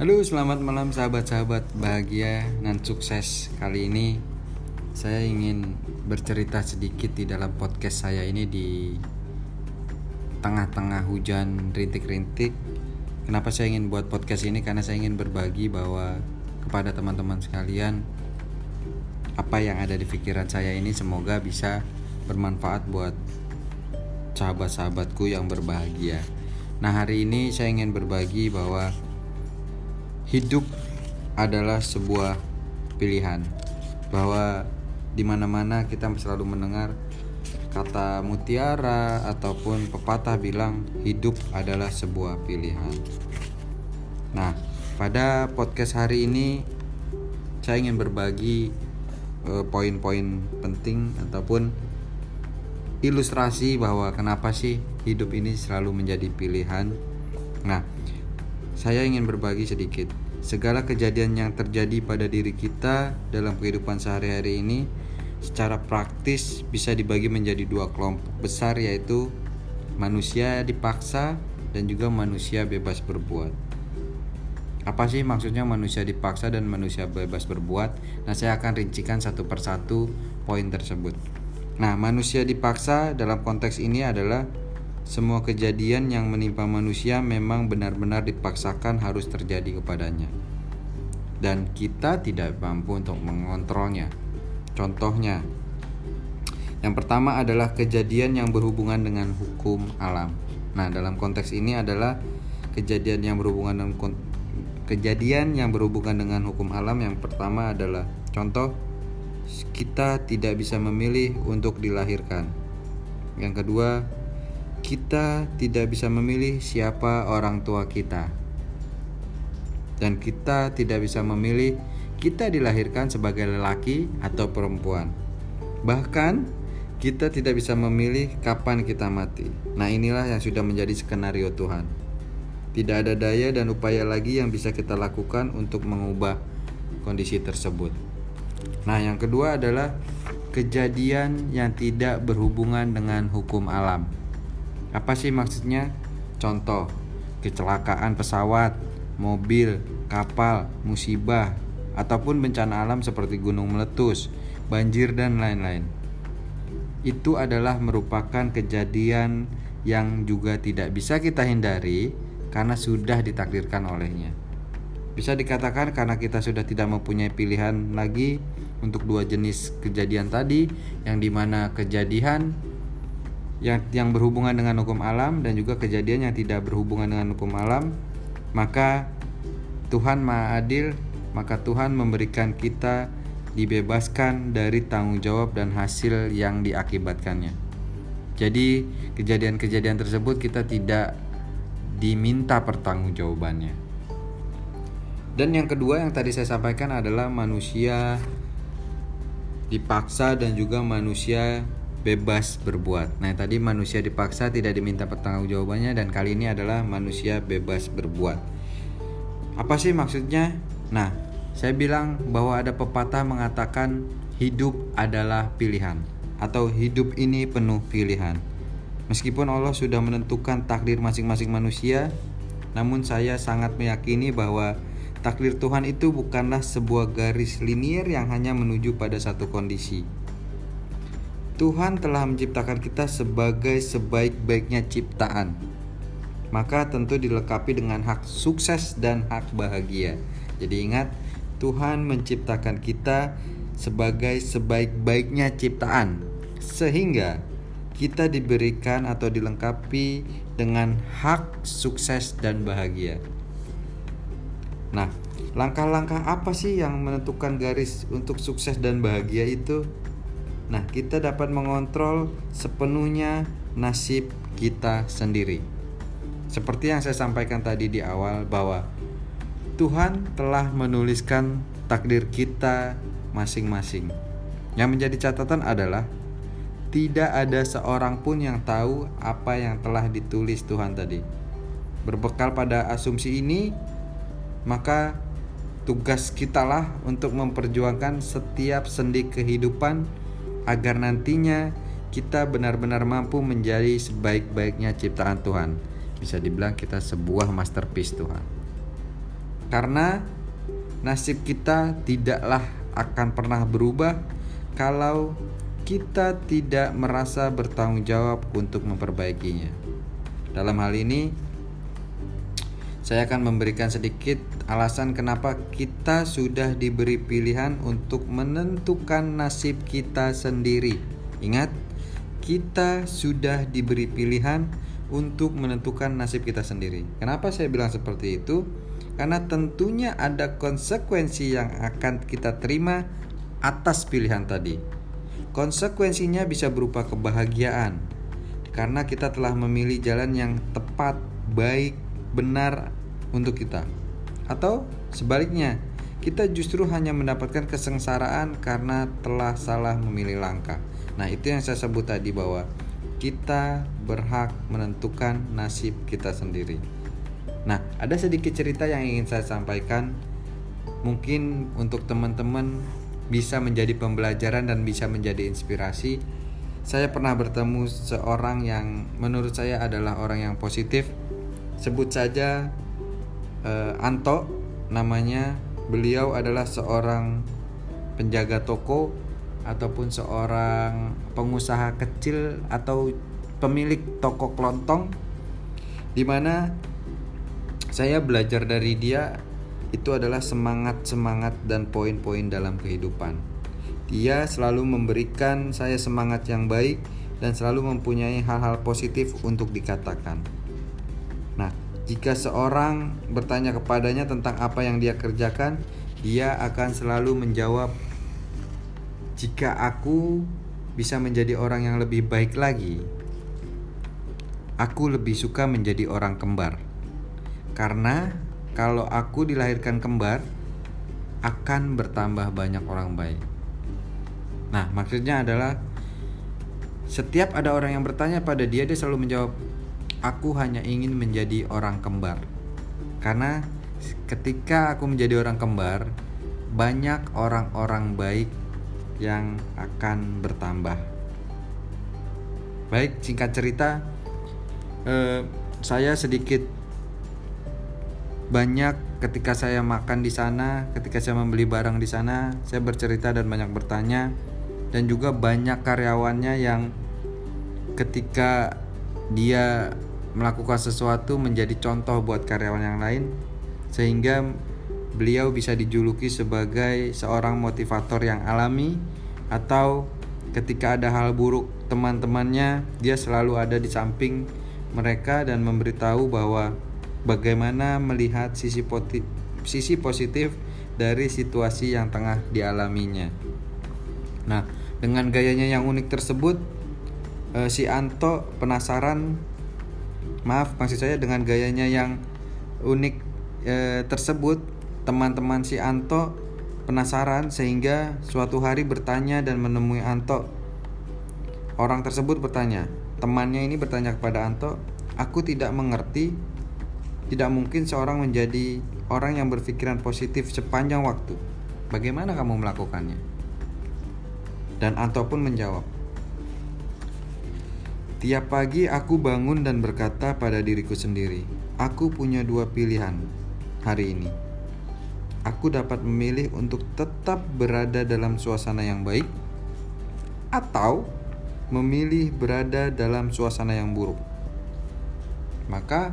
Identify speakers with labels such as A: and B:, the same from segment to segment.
A: Halo, selamat malam sahabat-sahabat bahagia dan sukses. Kali ini saya ingin bercerita sedikit di dalam podcast saya ini di tengah-tengah hujan rintik-rintik. Kenapa saya ingin buat podcast ini? Karena saya ingin berbagi bahwa kepada teman-teman sekalian apa yang ada di pikiran saya ini semoga bisa bermanfaat buat sahabat-sahabatku yang berbahagia. Nah, hari ini saya ingin berbagi bahwa hidup adalah sebuah pilihan bahwa di mana-mana kita selalu mendengar kata mutiara ataupun pepatah bilang hidup adalah sebuah pilihan. Nah, pada podcast hari ini saya ingin berbagi eh, poin-poin penting ataupun ilustrasi bahwa kenapa sih hidup ini selalu menjadi pilihan. Nah, saya ingin berbagi sedikit. Segala kejadian yang terjadi pada diri kita dalam kehidupan sehari-hari ini secara praktis bisa dibagi menjadi dua kelompok besar yaitu manusia dipaksa dan juga manusia bebas berbuat. Apa sih maksudnya manusia dipaksa dan manusia bebas berbuat? Nah, saya akan rincikan satu persatu poin tersebut. Nah, manusia dipaksa dalam konteks ini adalah semua kejadian yang menimpa manusia memang benar-benar dipaksakan harus terjadi kepadanya. Dan kita tidak mampu untuk mengontrolnya. Contohnya, yang pertama adalah kejadian yang berhubungan dengan hukum alam. Nah, dalam konteks ini adalah kejadian yang berhubungan dengan kejadian yang berhubungan dengan hukum alam yang pertama adalah contoh kita tidak bisa memilih untuk dilahirkan. Yang kedua, kita tidak bisa memilih siapa orang tua kita, dan kita tidak bisa memilih kita dilahirkan sebagai lelaki atau perempuan. Bahkan, kita tidak bisa memilih kapan kita mati. Nah, inilah yang sudah menjadi skenario Tuhan. Tidak ada daya dan upaya lagi yang bisa kita lakukan untuk mengubah kondisi tersebut. Nah, yang kedua adalah kejadian yang tidak berhubungan dengan hukum alam. Apa sih maksudnya? Contoh, kecelakaan pesawat, mobil, kapal, musibah, ataupun bencana alam seperti gunung meletus, banjir, dan lain-lain. Itu adalah merupakan kejadian yang juga tidak bisa kita hindari karena sudah ditakdirkan olehnya. Bisa dikatakan karena kita sudah tidak mempunyai pilihan lagi untuk dua jenis kejadian tadi, yang di mana kejadian yang yang berhubungan dengan hukum alam dan juga kejadian yang tidak berhubungan dengan hukum alam, maka Tuhan Maha Adil, maka Tuhan memberikan kita dibebaskan dari tanggung jawab dan hasil yang diakibatkannya. Jadi, kejadian-kejadian tersebut kita tidak diminta pertanggungjawabannya. Dan yang kedua yang tadi saya sampaikan adalah manusia dipaksa dan juga manusia bebas berbuat. Nah, tadi manusia dipaksa tidak diminta pertanggungjawabannya dan kali ini adalah manusia bebas berbuat. Apa sih maksudnya? Nah, saya bilang bahwa ada pepatah mengatakan hidup adalah pilihan atau hidup ini penuh pilihan. Meskipun Allah sudah menentukan takdir masing-masing manusia, namun saya sangat meyakini bahwa takdir Tuhan itu bukanlah sebuah garis linier yang hanya menuju pada satu kondisi Tuhan telah menciptakan kita sebagai sebaik-baiknya ciptaan. Maka tentu dilengkapi dengan hak sukses dan hak bahagia. Jadi ingat, Tuhan menciptakan kita sebagai sebaik-baiknya ciptaan. Sehingga kita diberikan atau dilengkapi dengan hak sukses dan bahagia. Nah, langkah-langkah apa sih yang menentukan garis untuk sukses dan bahagia itu? Nah, kita dapat mengontrol sepenuhnya nasib kita sendiri. Seperti yang saya sampaikan tadi di awal bahwa Tuhan telah menuliskan takdir kita masing-masing. Yang menjadi catatan adalah tidak ada seorang pun yang tahu apa yang telah ditulis Tuhan tadi. Berbekal pada asumsi ini, maka tugas kitalah untuk memperjuangkan setiap sendi kehidupan agar nantinya kita benar-benar mampu menjadi sebaik-baiknya ciptaan Tuhan. Bisa dibilang kita sebuah masterpiece Tuhan. Karena nasib kita tidaklah akan pernah berubah kalau kita tidak merasa bertanggung jawab untuk memperbaikinya. Dalam hal ini, saya akan memberikan sedikit alasan kenapa kita sudah diberi pilihan untuk menentukan nasib kita sendiri. Ingat, kita sudah diberi pilihan untuk menentukan nasib kita sendiri. Kenapa saya bilang seperti itu? Karena tentunya ada konsekuensi yang akan kita terima atas pilihan tadi. Konsekuensinya bisa berupa kebahagiaan karena kita telah memilih jalan yang tepat, baik, benar untuk kita. Atau sebaliknya, kita justru hanya mendapatkan kesengsaraan karena telah salah memilih langkah. Nah, itu yang saya sebut tadi bahwa kita berhak menentukan nasib kita sendiri. Nah, ada sedikit cerita yang ingin saya sampaikan. Mungkin untuk teman-teman bisa menjadi pembelajaran dan bisa menjadi inspirasi. Saya pernah bertemu seorang yang menurut saya adalah orang yang positif. Sebut saja uh, Anto namanya beliau adalah seorang penjaga toko ataupun seorang pengusaha kecil atau pemilik toko kelontong di mana saya belajar dari dia itu adalah semangat-semangat dan poin-poin dalam kehidupan. Dia selalu memberikan saya semangat yang baik dan selalu mempunyai hal-hal positif untuk dikatakan. Jika seorang bertanya kepadanya tentang apa yang dia kerjakan, dia akan selalu menjawab, "Jika aku bisa menjadi orang yang lebih baik lagi, aku lebih suka menjadi orang kembar." Karena kalau aku dilahirkan kembar, akan bertambah banyak orang baik. Nah, maksudnya adalah setiap ada orang yang bertanya pada dia, dia selalu menjawab, aku hanya ingin menjadi orang kembar. Karena ketika aku menjadi orang kembar, banyak orang-orang baik yang akan bertambah. Baik, singkat cerita, eh, saya sedikit banyak ketika saya makan di sana, ketika saya membeli barang di sana, saya bercerita dan banyak bertanya, dan juga banyak karyawannya yang ketika dia melakukan sesuatu menjadi contoh buat karyawan yang lain sehingga beliau bisa dijuluki sebagai seorang motivator yang alami atau ketika ada hal buruk teman-temannya dia selalu ada di samping mereka dan memberitahu bahwa bagaimana melihat sisi positif, sisi positif dari situasi yang tengah dialaminya. Nah, dengan gayanya yang unik tersebut eh, si Anto penasaran maaf maksud saya dengan gayanya yang unik e, tersebut teman-teman si Anto penasaran sehingga suatu hari bertanya dan menemui Anto. Orang tersebut bertanya temannya ini bertanya kepada Anto aku tidak mengerti tidak mungkin seorang menjadi orang yang berpikiran positif sepanjang waktu. Bagaimana kamu melakukannya dan Anto pun menjawab Tiap pagi aku bangun dan berkata pada diriku sendiri, "Aku punya dua pilihan hari ini. Aku dapat memilih untuk tetap berada dalam suasana yang baik, atau memilih berada dalam suasana yang buruk." Maka,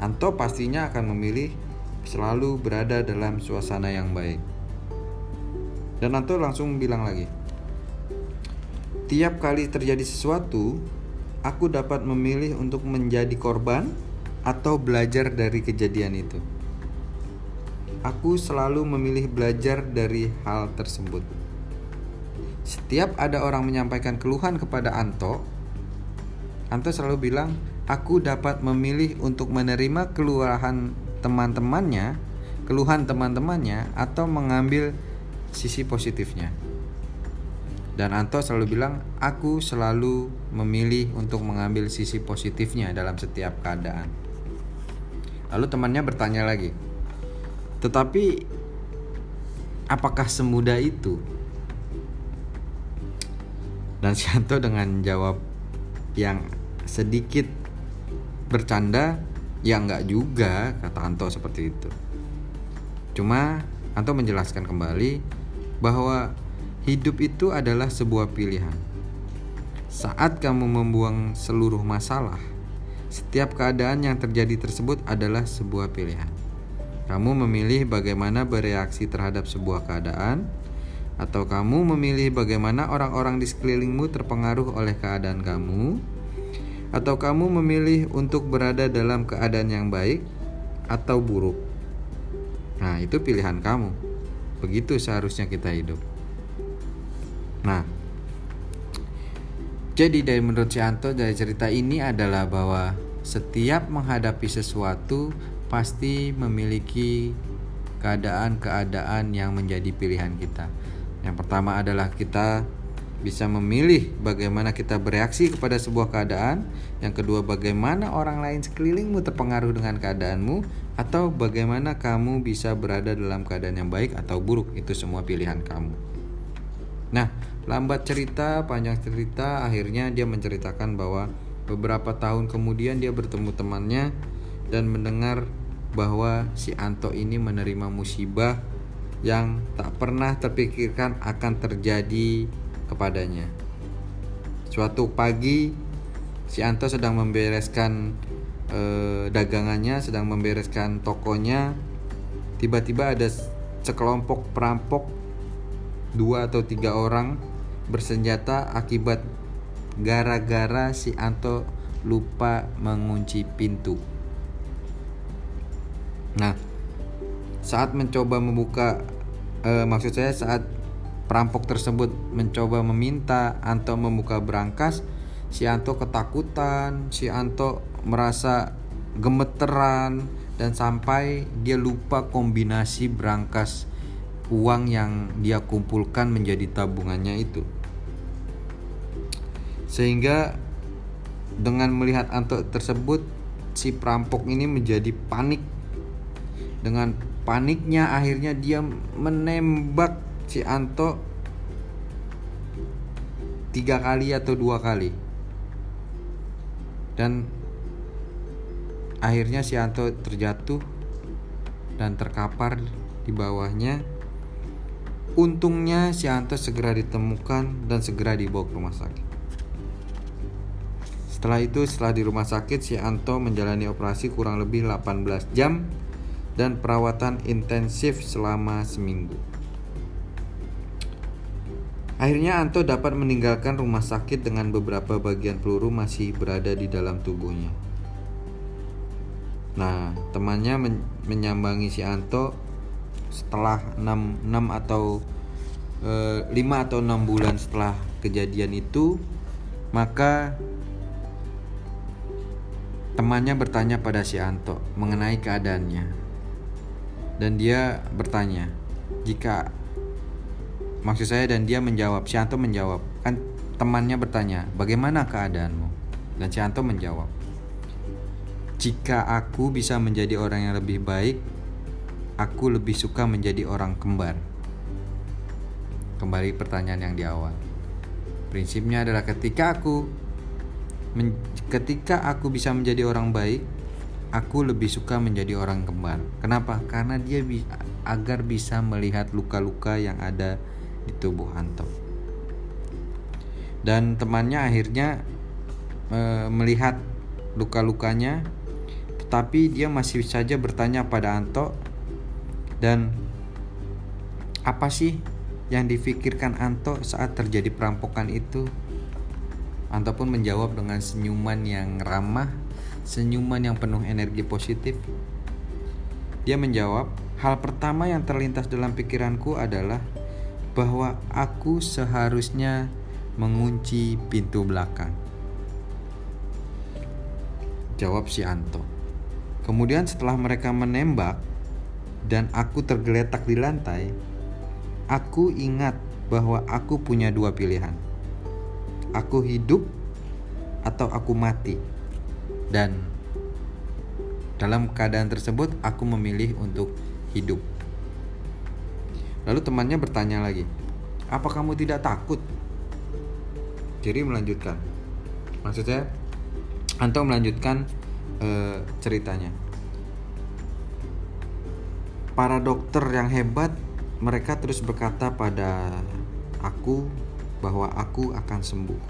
A: Anto pastinya akan memilih selalu berada dalam suasana yang baik. Dan Anto langsung bilang lagi, Tiap kali terjadi sesuatu, aku dapat memilih untuk menjadi korban atau belajar dari kejadian itu. Aku selalu memilih belajar dari hal tersebut. Setiap ada orang menyampaikan keluhan kepada Anto, Anto selalu bilang, "Aku dapat memilih untuk menerima keluhan teman-temannya, keluhan teman-temannya, atau mengambil sisi positifnya." Dan Anto selalu bilang, aku selalu memilih untuk mengambil sisi positifnya dalam setiap keadaan. Lalu temannya bertanya lagi, tetapi apakah semudah itu? Dan si Anto dengan jawab yang sedikit bercanda, Ya enggak juga kata Anto seperti itu. Cuma Anto menjelaskan kembali bahwa hidup itu adalah sebuah pilihan. Saat kamu membuang seluruh masalah, setiap keadaan yang terjadi tersebut adalah sebuah pilihan. Kamu memilih bagaimana bereaksi terhadap sebuah keadaan, atau kamu memilih bagaimana orang-orang di sekelilingmu terpengaruh oleh keadaan kamu, atau kamu memilih untuk berada dalam keadaan yang baik atau buruk. Nah, itu pilihan kamu. Begitu seharusnya kita hidup. Nah, jadi dari menurut si Anto dari cerita ini adalah bahwa setiap menghadapi sesuatu pasti memiliki keadaan-keadaan yang menjadi pilihan kita. Yang pertama adalah kita bisa memilih bagaimana kita bereaksi kepada sebuah keadaan. Yang kedua, bagaimana orang lain sekelilingmu terpengaruh dengan keadaanmu, atau bagaimana kamu bisa berada dalam keadaan yang baik atau buruk. Itu semua pilihan kamu. Nah, lambat cerita, panjang cerita, akhirnya dia menceritakan bahwa beberapa tahun kemudian dia bertemu temannya dan mendengar bahwa si Anto ini menerima musibah yang tak pernah terpikirkan akan terjadi kepadanya. Suatu pagi, si Anto sedang membereskan eh, dagangannya, sedang membereskan tokonya. Tiba-tiba ada sekelompok perampok, dua atau tiga orang bersenjata akibat gara-gara si Anto lupa mengunci pintu. Nah, saat mencoba membuka, eh, maksud saya saat Perampok tersebut mencoba meminta Anto membuka berangkas. Si Anto ketakutan, si Anto merasa gemeteran dan sampai dia lupa kombinasi berangkas uang yang dia kumpulkan menjadi tabungannya itu. Sehingga dengan melihat Anto tersebut si perampok ini menjadi panik. Dengan paniknya akhirnya dia menembak si Anto tiga kali atau dua kali dan akhirnya si Anto terjatuh dan terkapar di bawahnya untungnya si Anto segera ditemukan dan segera dibawa ke rumah sakit setelah itu setelah di rumah sakit si Anto menjalani operasi kurang lebih 18 jam dan perawatan intensif selama seminggu Akhirnya Anto dapat meninggalkan rumah sakit dengan beberapa bagian peluru masih berada di dalam tubuhnya. Nah, temannya men menyambangi si Anto setelah 6, 6 atau e, eh, 5 atau 6 bulan setelah kejadian itu, maka temannya bertanya pada si Anto mengenai keadaannya. Dan dia bertanya, jika maksud saya dan dia menjawab Sianto menjawab kan temannya bertanya bagaimana keadaanmu dan Sianto menjawab jika aku bisa menjadi orang yang lebih baik aku lebih suka menjadi orang kembar. Kembali pertanyaan yang di awal. Prinsipnya adalah ketika aku men, ketika aku bisa menjadi orang baik aku lebih suka menjadi orang kembar. Kenapa? Karena dia bi agar bisa melihat luka-luka yang ada di tubuh Anto. Dan temannya akhirnya e, melihat luka-lukanya, tetapi dia masih saja bertanya pada Anto dan apa sih yang difikirkan Anto saat terjadi perampokan itu? Anto pun menjawab dengan senyuman yang ramah, senyuman yang penuh energi positif. Dia menjawab, hal pertama yang terlintas dalam pikiranku adalah bahwa aku seharusnya mengunci pintu belakang. Jawab si Anto. Kemudian setelah mereka menembak dan aku tergeletak di lantai, aku ingat bahwa aku punya dua pilihan. Aku hidup atau aku mati. Dan dalam keadaan tersebut aku memilih untuk hidup. Lalu temannya bertanya lagi, "Apa kamu tidak takut?" Jerry melanjutkan. Maksudnya, Anto melanjutkan uh, ceritanya. Para dokter yang hebat, mereka terus berkata pada aku bahwa aku akan sembuh.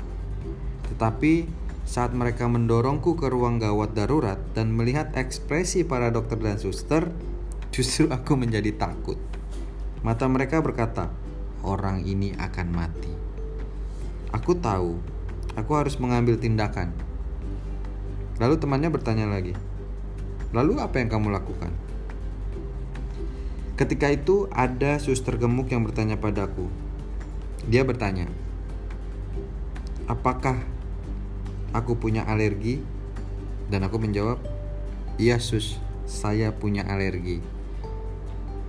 A: Tetapi saat mereka mendorongku ke ruang gawat darurat dan melihat ekspresi para dokter dan suster, justru aku menjadi takut. Mata mereka berkata, "Orang ini akan mati." Aku tahu, aku harus mengambil tindakan. Lalu temannya bertanya lagi, "Lalu apa yang kamu lakukan?" Ketika itu ada suster gemuk yang bertanya padaku. Dia bertanya, "Apakah aku punya alergi?" Dan aku menjawab, "Iya, Sus, saya punya alergi."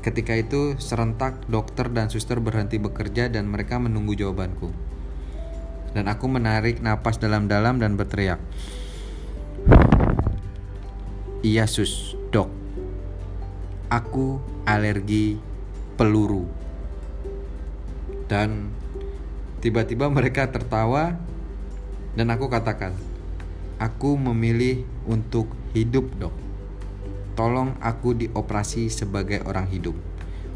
A: Ketika itu serentak dokter dan suster berhenti bekerja dan mereka menunggu jawabanku. Dan aku menarik napas dalam-dalam dan berteriak, "Iya, Sus, Dok." aku alergi peluru. Dan tiba-tiba mereka tertawa dan aku katakan, aku memilih untuk hidup dok. Tolong aku dioperasi sebagai orang hidup,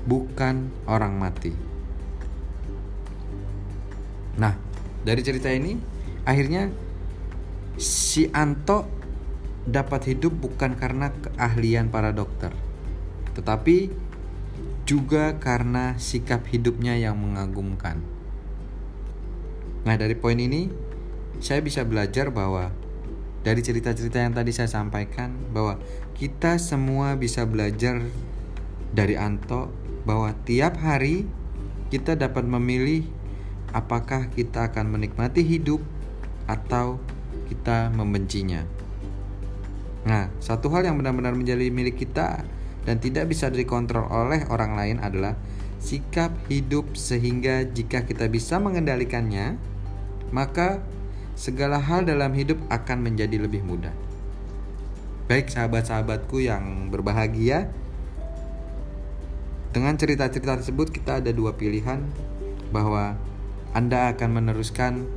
A: bukan orang mati. Nah, dari cerita ini akhirnya si Anto dapat hidup bukan karena keahlian para dokter, tetapi juga karena sikap hidupnya yang mengagumkan. Nah, dari poin ini saya bisa belajar bahwa dari cerita-cerita yang tadi saya sampaikan bahwa kita semua bisa belajar dari Anto bahwa tiap hari kita dapat memilih apakah kita akan menikmati hidup atau kita membencinya. Nah, satu hal yang benar-benar menjadi milik kita dan tidak bisa dikontrol oleh orang lain adalah sikap hidup sehingga jika kita bisa mengendalikannya maka segala hal dalam hidup akan menjadi lebih mudah. Baik sahabat-sahabatku yang berbahagia, dengan cerita-cerita tersebut kita ada dua pilihan bahwa Anda akan meneruskan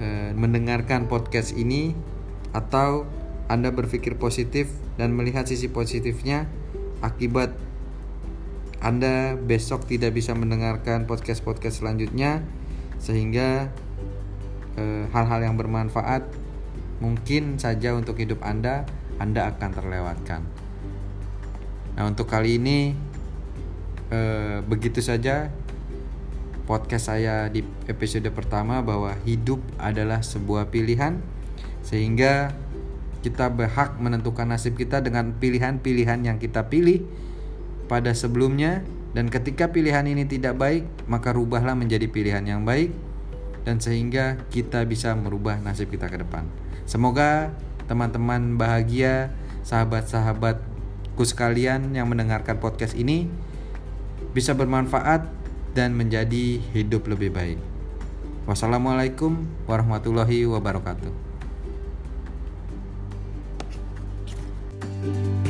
A: e, mendengarkan podcast ini atau Anda berpikir positif dan melihat sisi positifnya akibat Anda besok tidak bisa mendengarkan podcast-podcast selanjutnya sehingga eh, hal-hal e, yang bermanfaat mungkin saja untuk hidup Anda Anda akan terlewatkan. Nah, untuk kali ini e, begitu saja podcast saya di episode pertama bahwa hidup adalah sebuah pilihan sehingga kita berhak menentukan nasib kita dengan pilihan-pilihan yang kita pilih pada sebelumnya dan ketika pilihan ini tidak baik maka rubahlah menjadi pilihan yang baik dan sehingga kita bisa merubah nasib kita ke depan. Semoga teman-teman bahagia, sahabat-sahabatku sekalian yang mendengarkan podcast ini bisa bermanfaat dan menjadi hidup lebih baik. Wassalamualaikum warahmatullahi wabarakatuh. Bye.